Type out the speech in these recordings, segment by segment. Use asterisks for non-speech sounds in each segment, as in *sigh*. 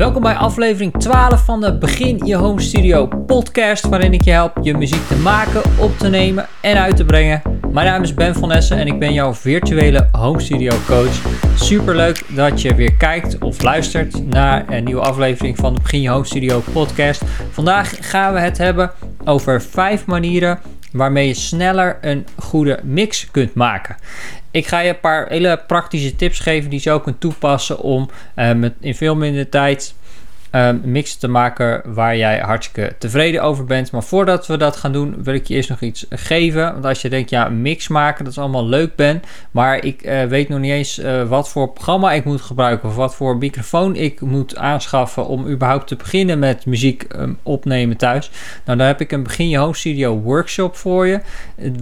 Welkom bij aflevering 12 van de Begin Je Home Studio podcast, waarin ik je help je muziek te maken, op te nemen en uit te brengen. Mijn naam is Ben van Essen en ik ben jouw virtuele home studio coach. Super leuk dat je weer kijkt of luistert naar een nieuwe aflevering van de Begin Je Home Studio podcast. Vandaag gaan we het hebben over 5 manieren waarmee je sneller een goede mix kunt maken. Ik ga je een paar hele praktische tips geven die je ook kunt toepassen om uh, met in veel minder tijd um, mix te maken waar jij hartstikke tevreden over bent. Maar voordat we dat gaan doen, wil ik je eerst nog iets geven. Want als je denkt, ja, mix maken, dat is allemaal leuk, Ben. Maar ik uh, weet nog niet eens uh, wat voor programma ik moet gebruiken. Of wat voor microfoon ik moet aanschaffen om überhaupt te beginnen met muziek um, opnemen thuis. Nou, dan heb ik een Begin Je Home Studio workshop voor je.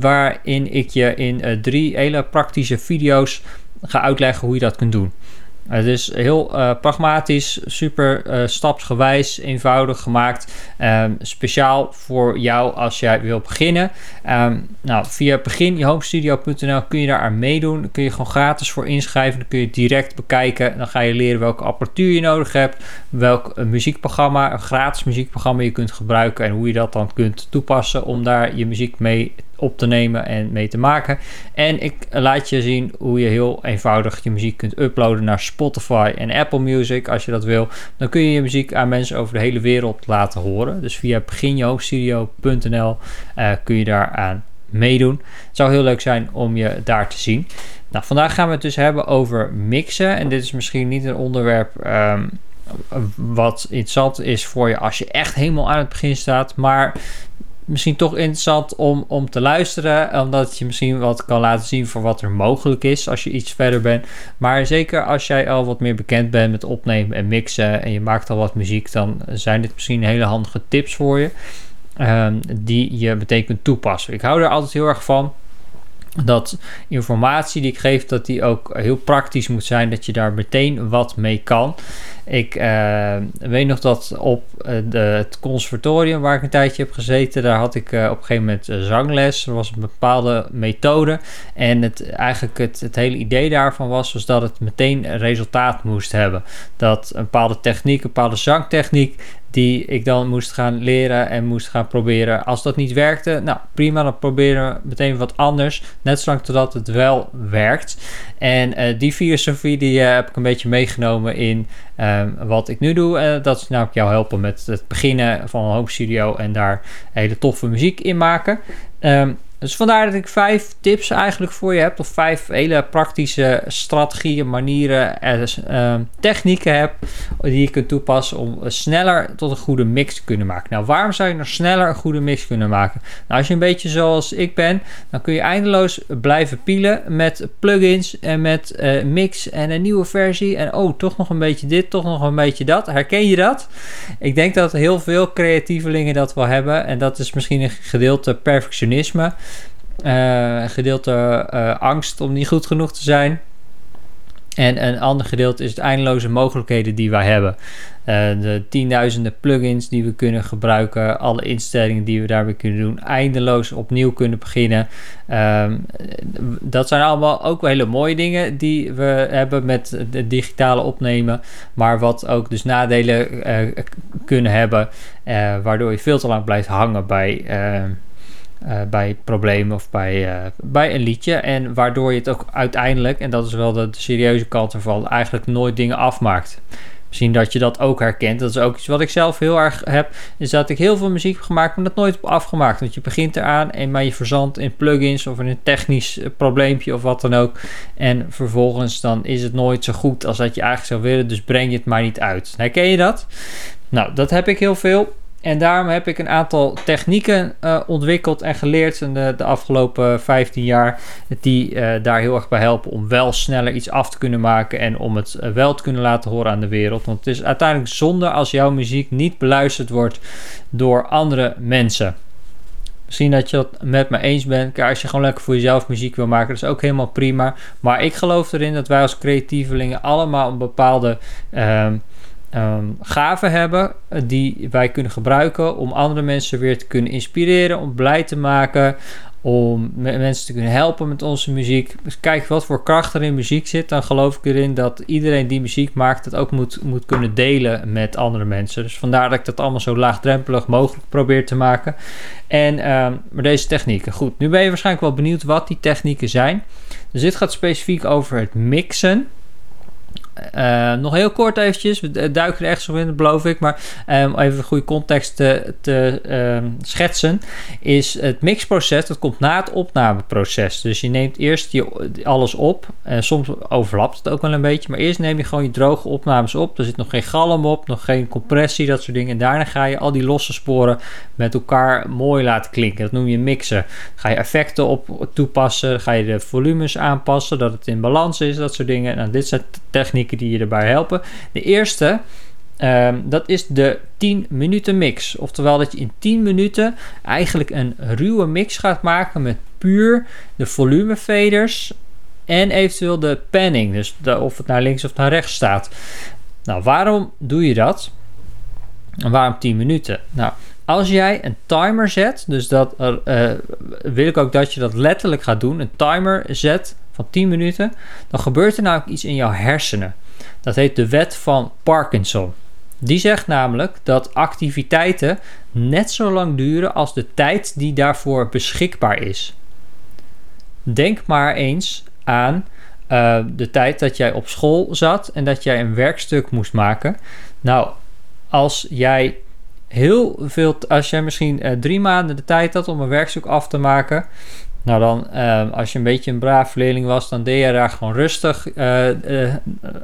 Waarin ik je in uh, drie hele praktische video's ga uitleggen hoe je dat kunt doen. Het is heel uh, pragmatisch, super uh, stapsgewijs, eenvoudig gemaakt. Um, speciaal voor jou als jij wil beginnen. Um, nou, via beginjehomestudio.nl kun je daar aan meedoen. Dan kun je gewoon gratis voor inschrijven. Dan kun je direct bekijken. Dan ga je leren welke apparatuur je nodig hebt. Welk uh, muziekprogramma, een gratis muziekprogramma je kunt gebruiken. En hoe je dat dan kunt toepassen om daar je muziek mee op te nemen en mee te maken. En ik laat je zien hoe je heel eenvoudig je muziek kunt uploaden naar en Apple Music als je dat wil. Dan kun je je muziek aan mensen over de hele wereld laten horen. Dus via beginjostudio.nl uh, kun je daaraan meedoen. Het zou heel leuk zijn om je daar te zien. Nou, vandaag gaan we het dus hebben over mixen. En dit is misschien niet een onderwerp um, wat interessant is voor je als je echt helemaal aan het begin staat. Maar misschien toch interessant om, om te luisteren. Omdat je misschien wat kan laten zien voor wat er mogelijk is als je iets verder bent. Maar zeker als jij al wat meer bekend bent met opnemen en mixen. En je maakt al wat muziek. Dan zijn dit misschien hele handige tips voor je. Um, die je meteen kunt toepassen. Ik hou er altijd heel erg van dat informatie die ik geef, dat die ook heel praktisch moet zijn, dat je daar meteen wat mee kan. Ik uh, weet nog dat op uh, de, het conservatorium waar ik een tijdje heb gezeten, daar had ik uh, op een gegeven moment zangles. Er was een bepaalde methode. En het, eigenlijk het, het hele idee daarvan was, was dat het meteen resultaat moest hebben. Dat een bepaalde techniek, een bepaalde zangtechniek, die ik dan moest gaan leren en moest gaan proberen. Als dat niet werkte, nou prima, dan proberen we meteen wat anders. Net zolang totdat het wel werkt. En uh, die filosofie die uh, heb ik een beetje meegenomen in um, wat ik nu doe. Uh, dat is namelijk jou helpen met het beginnen van een home studio en daar hele toffe muziek in maken. Um, dus vandaar dat ik vijf tips eigenlijk voor je heb. Of vijf hele praktische strategieën, manieren en uh, technieken heb. Die je kunt toepassen om sneller tot een goede mix te kunnen maken. Nou, waarom zou je nog sneller een goede mix kunnen maken? Nou, als je een beetje zoals ik ben, dan kun je eindeloos blijven pielen met plugins en met uh, mix en een nieuwe versie. En oh, toch nog een beetje dit, toch nog een beetje dat. Herken je dat? Ik denk dat heel veel creatievelingen dat wel hebben. En dat is misschien een gedeelte perfectionisme. Uh, een gedeelte uh, angst om niet goed genoeg te zijn. En een ander gedeelte is het eindeloze mogelijkheden die wij hebben. Uh, de tienduizenden plugins die we kunnen gebruiken, alle instellingen die we daarbij kunnen doen, eindeloos opnieuw kunnen beginnen. Um, dat zijn allemaal ook hele mooie dingen die we hebben met het digitale opnemen, maar wat ook dus nadelen kunnen hebben, waardoor je veel te lang blijft hangen bij. Uh, bij problemen of bij, uh, bij een liedje. En waardoor je het ook uiteindelijk, en dat is wel de, serieuze kant ervan, eigenlijk nooit dingen afmaakt. Misschien dat je dat ook herkent. Dat is ook iets wat ik zelf heel erg heb. Is dat ik heel veel muziek heb gemaakt, maar dat nooit heb afgemaakt. Want je begint eraan en maar je verzandt in plugins of in een technisch probleempje of wat dan ook. En vervolgens dan is het nooit zo goed als dat je eigenlijk zou willen. Dus breng je het maar niet uit. Herken je dat? Nou, dat heb ik heel veel. En daarom heb ik een aantal technieken uh, ontwikkeld en geleerd in de, de, afgelopen 15 jaar. Die uh, daar heel erg bij helpen om wel sneller iets af te kunnen maken. En om het uh, wel te kunnen laten horen aan de wereld. Want het is uiteindelijk zonde als jouw muziek niet beluisterd wordt door andere mensen. Misschien dat je het met me eens bent. Als je gewoon lekker voor jezelf muziek wil maken, dat is ook helemaal prima. Maar ik geloof erin dat wij als creatievelingen allemaal een bepaalde. Uh, um, gaven hebben die wij kunnen gebruiken om andere mensen weer te kunnen inspireren, om blij te maken, om mensen te kunnen helpen met onze muziek. Dus kijk wat voor kracht er in muziek zit. Dan geloof ik erin dat iedereen die muziek maakt het ook moet, moet kunnen delen met andere mensen. Dus vandaar dat ik dat allemaal zo laagdrempelig mogelijk probeer te maken. En uh, maar deze technieken. Goed, nu ben je waarschijnlijk wel benieuwd wat die technieken zijn. Dus dit gaat specifiek over het mixen. Uh, nog heel kort eventjes, we duiken er echt zo in, beloof ik. Maar um, even een goede context te, te um, schetsen. Is het mixproces, dat komt na het opnameproces. Dus je neemt eerst alles op. En soms overlapt het ook wel een beetje. Maar eerst neem je gewoon je droge opnames op. Er zit nog geen galm op, nog geen compressie, dat soort dingen. En daarna ga je al die losse sporen met elkaar mooi laten klinken. Dat noem je mixen. Ga je effecten op toepassen. Ga je de volumes aanpassen, dat het in balans is, dat soort dingen. Nou, dit zijn technieken die je erbij helpen. De eerste, um, dat is de 10 minuten mix. Oftewel dat je in 10 minuten eigenlijk een ruwe mix gaat maken met puur de volume faders en eventueel de panning. Dus de, of het naar links of naar rechts staat. Nou, waarom doe je dat? En waarom 10 minuten? Nou, als jij een timer zet, dus dat uh, wil ik ook dat je dat letterlijk gaat doen, een timer zet van 10 minuten, dan gebeurt er namelijk iets in jouw hersenen. Dat heet de wet van Parkinson. Die zegt namelijk dat activiteiten net zo lang duren als de tijd die daarvoor beschikbaar is. Denk maar eens aan uh, de tijd dat jij op school zat en dat jij een werkstuk moest maken. Nou, als jij heel veel, als jij misschien uh, drie maanden de tijd had om een werkstuk af te maken, nou dan, uh, als je een beetje een braaf leerling was, dan deed je daar gewoon rustig uh, uh,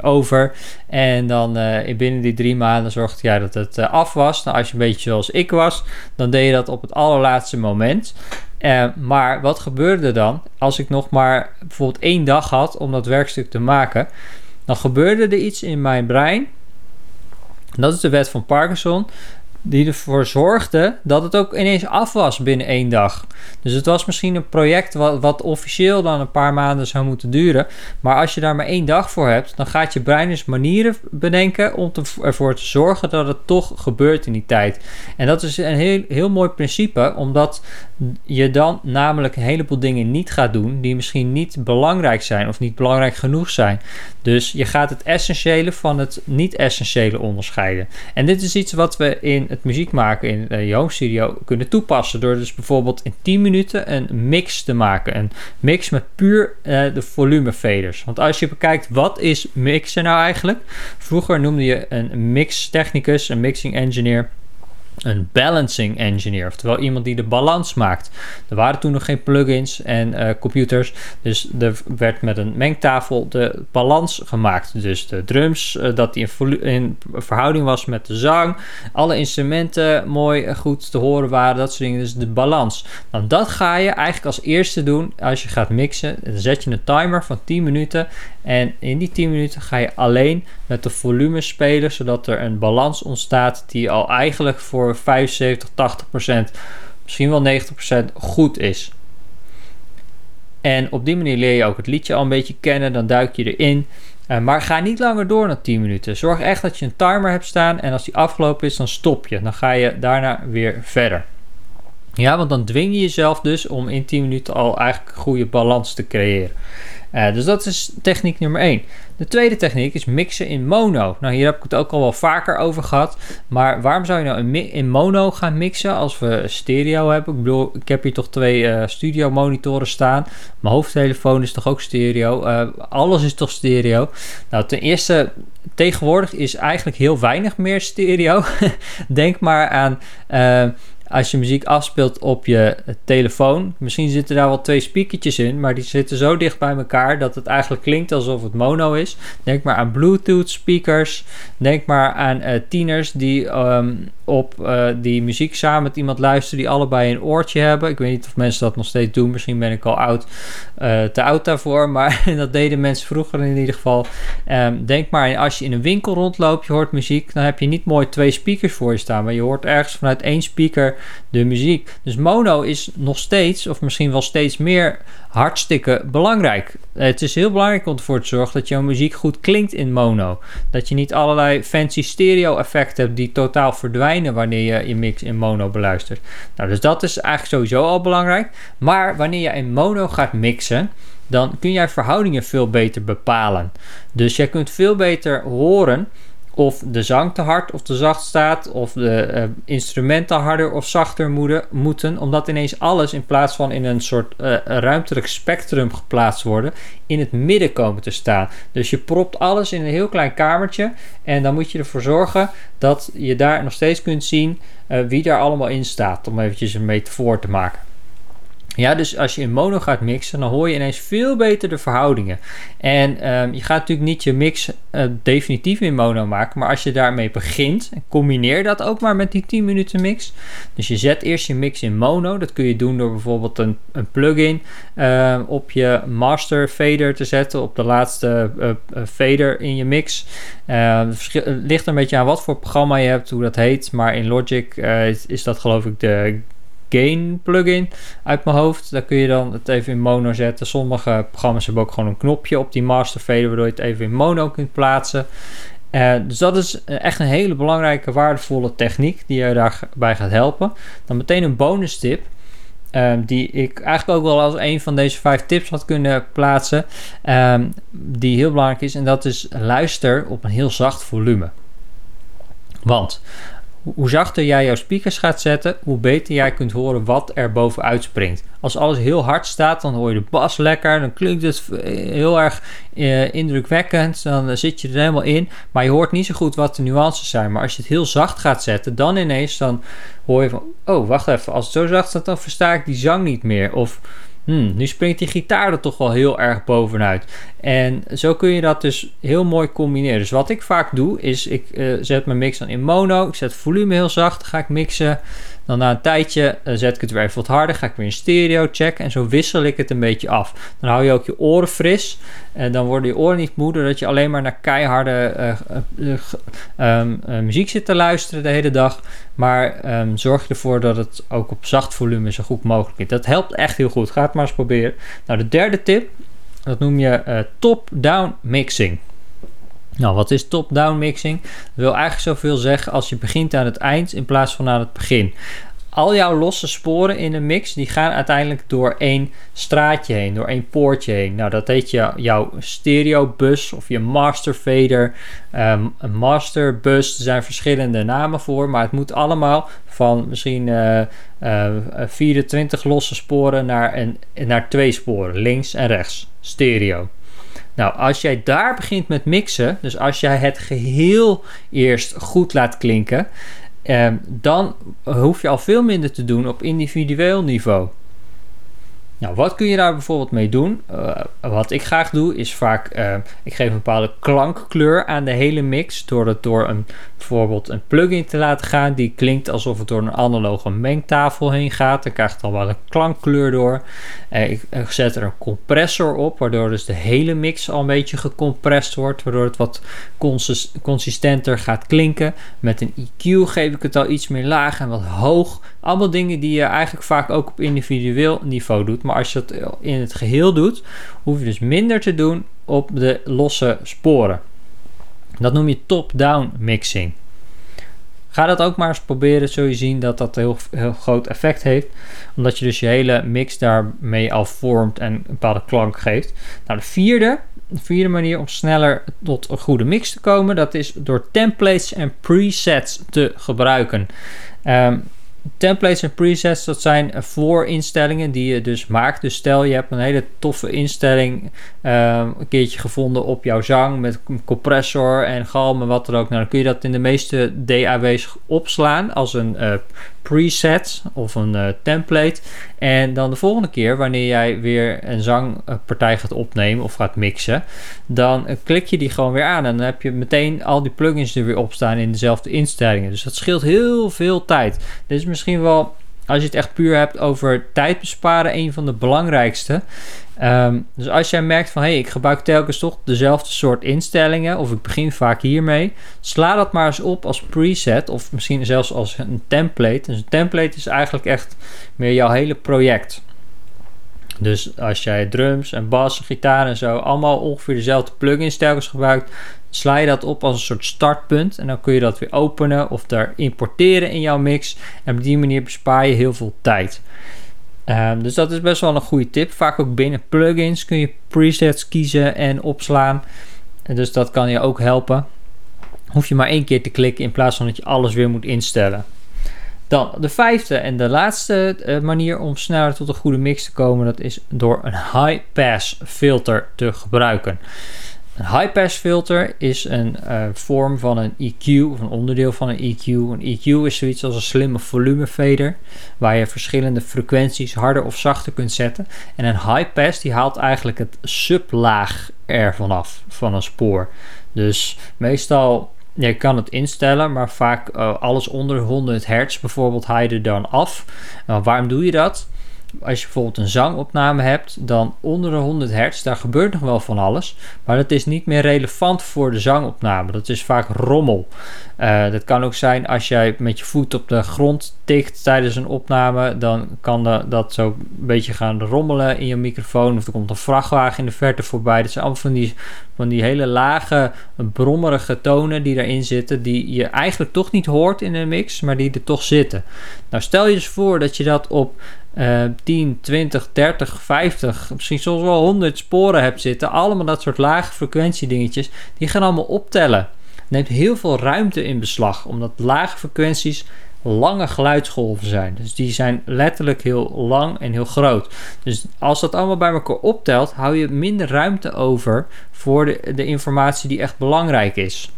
over. En dan binnen die drie maanden zorgde jij dat het af was. Nou, als je een beetje zoals ik was, dan deed je dat op het allerlaatste moment. maar wat gebeurde dan als ik nog maar bijvoorbeeld één dag had om dat werkstuk te maken? Dan gebeurde er iets in mijn brein. Dat is de wet van Parkinson die ervoor zorgde dat het ook ineens af was binnen één dag. Dus het was misschien een project wat, officieel dan een paar maanden zou moeten duren. Maar als je daar maar één dag voor hebt, dan gaat je brein eens manieren bedenken om ervoor te zorgen dat het toch gebeurt in die tijd. En dat is een heel, heel mooi principe, omdat je dan namelijk een heleboel dingen niet gaat doen die misschien niet belangrijk zijn of niet belangrijk genoeg zijn. Dus je gaat het essentiële van het niet-essentiële onderscheiden. En dit is iets wat we in het muziek maken in de Home Studio kunnen toepassen. Door dus bijvoorbeeld in 10 minuten een mix te maken. Een mix met puur uh, de volume faders. Want als je bekijkt wat is mixen nou eigenlijk. Vroeger noemde je een mix technicus, een mixing engineer een balancing engineer, oftewel iemand die de balans maakt. Er waren toen nog geen plugins en uh, computers, dus er werd met een mengtafel de balans gemaakt. Dus de drums, uh, dat die in, in, verhouding was met de zang, alle instrumenten mooi uh, goed te horen waren, dat soort dingen. Dus de balans. Nou, dat ga je eigenlijk als eerste doen als je gaat mixen. Dan zet je een timer van 10 minuten en in die 10 minuten ga je alleen met de volume spelen, zodat er een balans ontstaat die al eigenlijk voor 75, 80 procent, misschien wel 90 procent goed is. En op die manier leer je ook het liedje al een beetje kennen, dan duik je erin. Uh, maar ga niet langer door dan 10 minuten. Zorg echt dat je een timer hebt staan en als die afgelopen is, dan stop je. Dan ga je daarna weer verder. Ja, want dan dwing je jezelf dus om in 10 minuten al eigenlijk een goede balans te creëren. Uh, dus dat is techniek nummer 1. De tweede techniek is mixen in mono. Nou, hier heb ik het ook al wel vaker over gehad. Maar waarom zou je nou in, mono gaan mixen als we stereo hebben? Ik bedoel, ik heb hier toch twee uh, studio monitoren staan. Mijn hoofdtelefoon is toch ook stereo? Uh, alles is toch stereo? Nou, ten eerste, tegenwoordig is eigenlijk heel weinig meer stereo. *laughs* Denk maar aan als je muziek afspeelt op je telefoon, misschien zitten daar wel twee speakertjes in, maar die zitten zo dicht bij elkaar dat het eigenlijk klinkt alsof het mono is. Denk maar aan Bluetooth speakers. Denk maar aan uh, tieners die um, op uh, die muziek samen met iemand luisteren die allebei een oortje hebben. Ik weet niet of mensen dat nog steeds doen. Misschien ben ik al oud, uh, te oud daarvoor, *laughs* maar dat deden mensen vroeger in ieder geval. Um, denk maar als je in een winkel rondloopt, je hoort muziek, dan heb je niet mooi twee speakers voor je staan, maar je hoort ergens vanuit één speaker de muziek. Dus mono is nog steeds, of misschien wel steeds meer, hartstikke belangrijk. Het is heel belangrijk om ervoor te zorgen dat jouw muziek goed klinkt in mono. Dat je niet allerlei fancy stereo effecten hebt die totaal verdwijnen wanneer je je mix in mono beluistert. Nou, dus dat is eigenlijk sowieso al belangrijk. Maar wanneer je in mono gaat mixen, dan kun jij verhoudingen veel beter bepalen. Dus jij kunt veel beter horen of de zang te hard of te zacht staat, of de uh, instrumenten harder of zachter moeten, omdat ineens alles in plaats van in een soort uh, ruimtelijk spectrum geplaatst worden, in het midden komen te staan. Dus je propt alles in een heel klein kamertje en dan moet je ervoor zorgen dat je daar nog steeds kunt zien uh, wie daar allemaal in staat, om eventjes een metafoor te maken. Ja, dus als je in mono gaat mixen, dan hoor je ineens veel beter de verhoudingen. En um, je gaat natuurlijk niet je mix uh, definitief in mono maken, maar als je daarmee begint, combineer dat ook maar met die 10 minuten mix. Dus je zet eerst je mix in mono. Dat kun je doen door bijvoorbeeld een, een plugin uh, op je master fader te zetten, op de laatste uh, fader in je mix. het ligt een beetje aan wat voor programma je hebt, hoe dat heet, maar in Logic is dat geloof ik de gain plugin uit mijn hoofd. Daar kun je dan het even in mono zetten. Sommige programma's hebben ook gewoon een knopje op die master fader waardoor je het even in mono kunt plaatsen. Uh, dus dat is echt een hele belangrijke, waardevolle techniek die je daarbij gaat helpen. Dan meteen een bonus tip. Um, die ik eigenlijk ook wel als een van deze vijf tips had kunnen plaatsen. Um, die heel belangrijk is. En dat is luister op een heel zacht volume. Want hoe zachter jij jouw speakers gaat zetten, hoe beter jij kunt horen wat er bovenuit springt. Als alles heel hard staat, dan hoor je de bas lekker, dan klinkt het heel erg eh, indrukwekkend, dan zit je er helemaal in. Maar je hoort niet zo goed wat de nuances zijn. Maar als je het heel zacht gaat zetten, dan ineens dan hoor je van, oh wacht even, als het zo zacht staat, dan versta ik die zang niet meer. Of hmm, nu springt die gitaar er toch wel heel erg bovenuit. En zo kun je dat dus heel mooi combineren. Dus wat ik vaak doe, is ik uh, zet mijn mix dan in mono. Ik zet het volume heel zacht, ga ik mixen. Dan na een tijdje uh, zet ik het weer even wat harder. Ga ik weer in stereo checken. En zo wissel ik het een beetje af. Dan hou je ook je oren fris. En dan worden je oren niet moe doordat je alleen maar naar keiharde uh, um, muziek zit te luisteren de hele dag. Maar um, zorg ervoor dat het ook op zacht volume zo goed mogelijk is. Dat helpt echt heel goed. Ga het maar eens proberen. Nou, de derde tip. Dat noem je top-down mixing. Nou, wat is top-down mixing? Dat wil eigenlijk zoveel zeggen als je begint aan het eind in plaats van aan het begin al jouw losse sporen in een mix, die gaan uiteindelijk door één straatje heen, door één poortje heen. Nou, dat heet je, jouw stereobus of je master fader. Um, master bus, er zijn verschillende namen voor, maar het moet allemaal van misschien uh, uh, 24 losse sporen naar, een, naar twee sporen, links en rechts, stereo. Nou, als jij daar begint met mixen, dus als jij het geheel eerst goed laat klinken, Um, dan hoef je al veel minder te doen op individueel niveau. Nou, wat kun je daar bijvoorbeeld mee doen? Uh, wat ik graag doe, is vaak, uh, ik geef een bepaalde klankkleur aan de hele mix. Door het door een, bijvoorbeeld een plugin te laten gaan. Die klinkt alsof het door een analoge mengtafel heen gaat. Dan krijgt het al wel een klankkleur door. Uh, ik, zet er een compressor op, waardoor dus de hele mix al een beetje gecompressed wordt. Waardoor het wat consist consistenter gaat klinken. Met een EQ geef ik het al iets meer laag en wat hoog. Allemaal dingen die je eigenlijk vaak ook op individueel niveau doet. Maar als je het in het geheel doet, hoef je dus minder te doen op de losse sporen. Dat noem je top-down mixing. Ga dat ook maar eens proberen, zul je zien dat dat heel, heel groot effect heeft. Omdat je dus je hele mix daarmee al vormt en een bepaalde klank geeft. Nou, de vierde, de vierde manier om sneller tot een goede mix te komen, dat is door templates en presets te gebruiken. Um, templates en presets, dat zijn voorinstellingen die je dus maakt. Dus stel je hebt een hele toffe instelling uh, een keertje gevonden op jouw zang met compressor en galm en wat er ook. Nou, dan kun je dat in de meeste DAW's opslaan als een uh, preset of een uh, template. En dan de volgende keer, wanneer jij weer een zangpartij gaat opnemen of gaat mixen, dan klik je die gewoon weer aan. En dan heb je meteen al die plugins er weer op staan in dezelfde instellingen. Dus dat scheelt heel veel tijd. Dit is misschien wel als je het echt puur hebt over tijd besparen, een van de belangrijkste. Ehm, dus als jij merkt van hé, hey, ik gebruik telkens toch dezelfde soort instellingen, of ik begin vaak hiermee, sla dat maar eens op als preset, of misschien zelfs als een template. Dus een template is eigenlijk echt meer jouw hele project. Dus als jij drums en bas, gitaar en zo allemaal ongeveer dezelfde plugins telkens gebruikt, sla je dat op als een soort startpunt en dan kun je dat weer openen of daar importeren in jouw mix en op die manier bespaar je heel veel tijd. Um, dus dat is best wel een goede tip. Vaak ook binnen plugins kun je presets kiezen en opslaan. En dus dat kan je ook helpen. Hoef je maar één keer te klikken in plaats van dat je alles weer moet instellen. Dan de vijfde en de laatste uh, manier om sneller tot een goede mix te komen, dat is door een high pass filter te gebruiken. Een high-pass filter is een uh, vorm van een EQ, of een onderdeel van een EQ. Een EQ is zoiets als een slimme volumefader, waar je verschillende frequenties harder of zachter kunt zetten. En een high-pass die haalt eigenlijk het sublaag ervan af, van een spoor. Dus meestal, je kan het instellen, maar vaak uh, alles onder 100 hertz bijvoorbeeld haal je dan af. Uh, waarom doe je dat? als je bijvoorbeeld een zangopname hebt, dan onder de 100 hertz, daar gebeurt nog wel van alles. Maar dat is niet meer relevant voor de zangopname. Dat is vaak rommel. Uh, dat kan ook zijn als jij met je voet op de grond tikt tijdens een opname. Dan kan dat zo een beetje gaan rommelen in je microfoon. Of er komt een vrachtwagen in de verte voorbij. Dat zijn allemaal van die, van die hele lage, brommerige tonen die daarin zitten. Die je eigenlijk toch niet hoort in een mix, maar die er toch zitten. Nou, stel je dus voor dat je dat op uh, 10, 20, 30, 50, misschien soms wel 100 sporen hebt zitten. Allemaal dat soort lage frequentie dingetjes. Die gaan allemaal optellen. Neemt heel veel ruimte in beslag, omdat lage frequenties lange geluidsgolven zijn. Dus die zijn letterlijk heel lang en heel groot. Dus als dat allemaal bij elkaar optelt, hou je minder ruimte over voor de, de informatie die echt belangrijk is.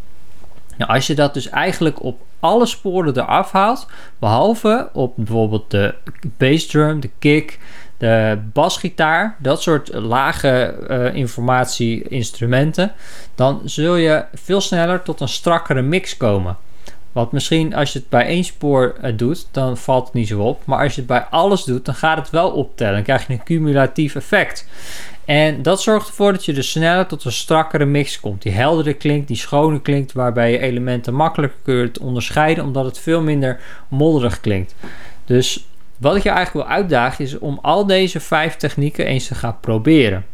Nou, als je dat dus eigenlijk op alle sporen eraf haalt, behalve op bijvoorbeeld de bassdrum, de kick, de basgitaar, dat soort lage uh, informatie-instrumenten, dan zul je veel sneller tot een strakkere mix komen. Want misschien als je het bij één spoor uh, doet, dan valt het niet zo op. Maar als je het bij alles doet, dan gaat het wel optellen. Dan krijg je een cumulatief effect. En dat zorgt ervoor dat je dus sneller tot een strakkere mix komt. Die helderder klinkt, die schoner klinkt, waarbij je elementen makkelijker kunt onderscheiden, omdat het veel minder modderig klinkt. Dus wat ik je eigenlijk wil uitdagen is om al deze vijf technieken eens te gaan proberen.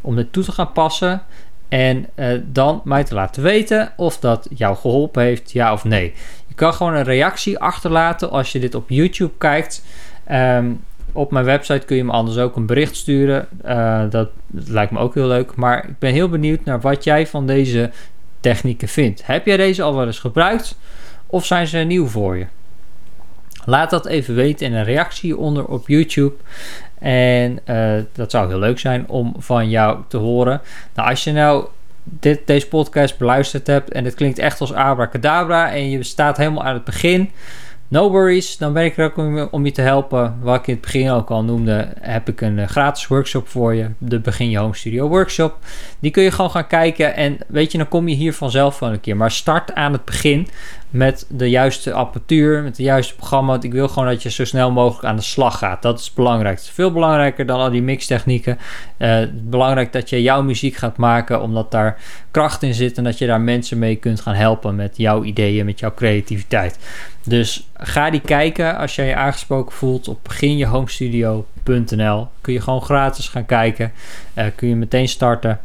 Om dit toe te gaan passen en uh, dan mij te laten weten of dat jou geholpen heeft, ja of nee. Je kan gewoon een reactie achterlaten als je dit op YouTube kijkt. Um, op mijn website kun je me anders ook een bericht sturen. Dat, dat, lijkt me ook heel leuk. Maar ik ben heel benieuwd naar wat jij van deze technieken vindt. Heb jij deze al wel eens gebruikt? Of zijn ze nieuw voor je? Laat dat even weten in een reactie onder op YouTube. En uh, dat zou heel leuk zijn om van jou te horen. Nou, als je nou dit, deze podcast beluisterd hebt en het klinkt echt als abracadabra en je staat helemaal aan het begin No worries, dan ben ik er ook om, je te helpen. Wat ik in het begin ook al noemde, heb ik een eh, gratis workshop voor je. De Begin Je Home Studio Workshop. Die kun je gewoon gaan kijken en weet je, dan kom je hier vanzelf wel een keer. Maar start aan het begin met de juiste apparatuur, met het juiste programma. Want ik wil gewoon dat je zo snel mogelijk aan de slag gaat. Dat is het belangrijkste. Veel belangrijker dan al die mixtechnieken. Het is belangrijk dat je jouw muziek gaat maken, omdat daar kracht in zit en dat je daar mensen mee kunt gaan helpen met jouw ideeën, met jouw creativiteit. Dus ga die kijken als jij je aangesproken voelt op beginjehomestudio.nl. Kun je gewoon gratis gaan kijken. Uh, kun je meteen starten.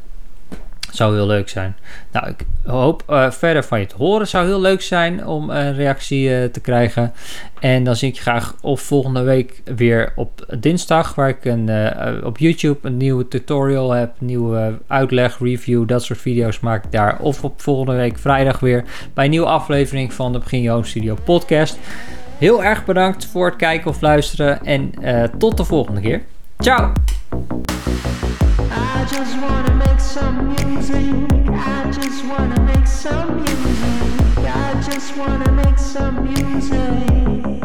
Zou heel leuk zijn. Nou, ik hoop uh, verder van je te horen. Zou heel leuk zijn om een reactie uh, te krijgen. En dan zie ik je graag of volgende week weer op dinsdag, waar ik een, uh, op YouTube een nieuwe tutorial heb, nieuwe uitleg, review, dat soort video's maak ik daar. Of op volgende week vrijdag weer bij een nieuwe aflevering van de Begin Je Home Studio podcast. Heel erg bedankt voor het kijken of luisteren en tot de volgende keer. Ciao! Some music. I just wanna make some music. I just wanna make some music.